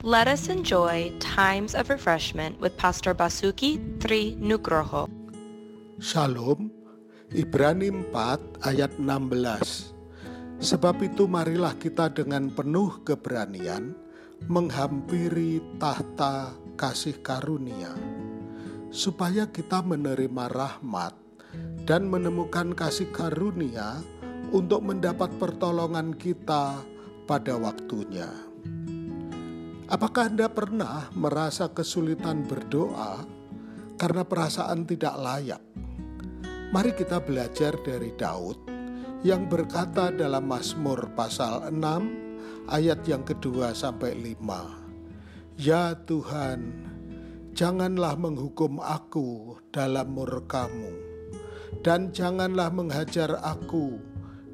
Let us enjoy times of refreshment with Pastor Basuki Tri Nugroho. Shalom, Ibrani 4 ayat 16. Sebab itu marilah kita dengan penuh keberanian menghampiri tahta kasih karunia, supaya kita menerima rahmat dan menemukan kasih karunia untuk mendapat pertolongan kita pada waktunya. Apakah Anda pernah merasa kesulitan berdoa karena perasaan tidak layak? Mari kita belajar dari Daud yang berkata dalam Mazmur pasal 6 ayat yang kedua sampai 5. Ya Tuhan, janganlah menghukum aku dalam murkamu dan janganlah menghajar aku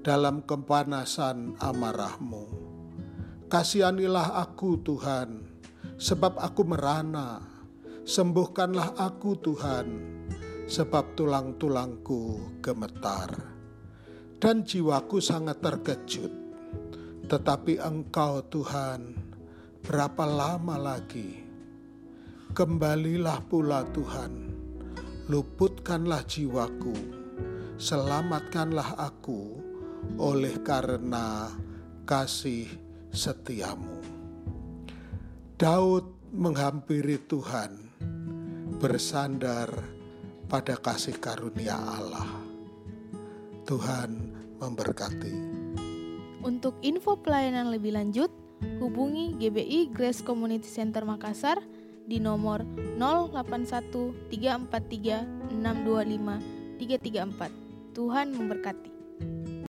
dalam kepanasan amarahmu Kasihanilah aku Tuhan, sebab aku merana. Sembuhkanlah aku Tuhan, sebab tulang-tulangku gemetar. Dan jiwaku sangat terkejut. Tetapi Engkau Tuhan, berapa lama lagi? Kembalilah pula Tuhan, luputkanlah jiwaku, selamatkanlah aku oleh karena kasih setiamu. Daud menghampiri Tuhan bersandar pada kasih karunia Allah. Tuhan memberkati. Untuk info pelayanan lebih lanjut, hubungi GBI Grace Community Center Makassar di nomor 081 343 625 334. Tuhan memberkati.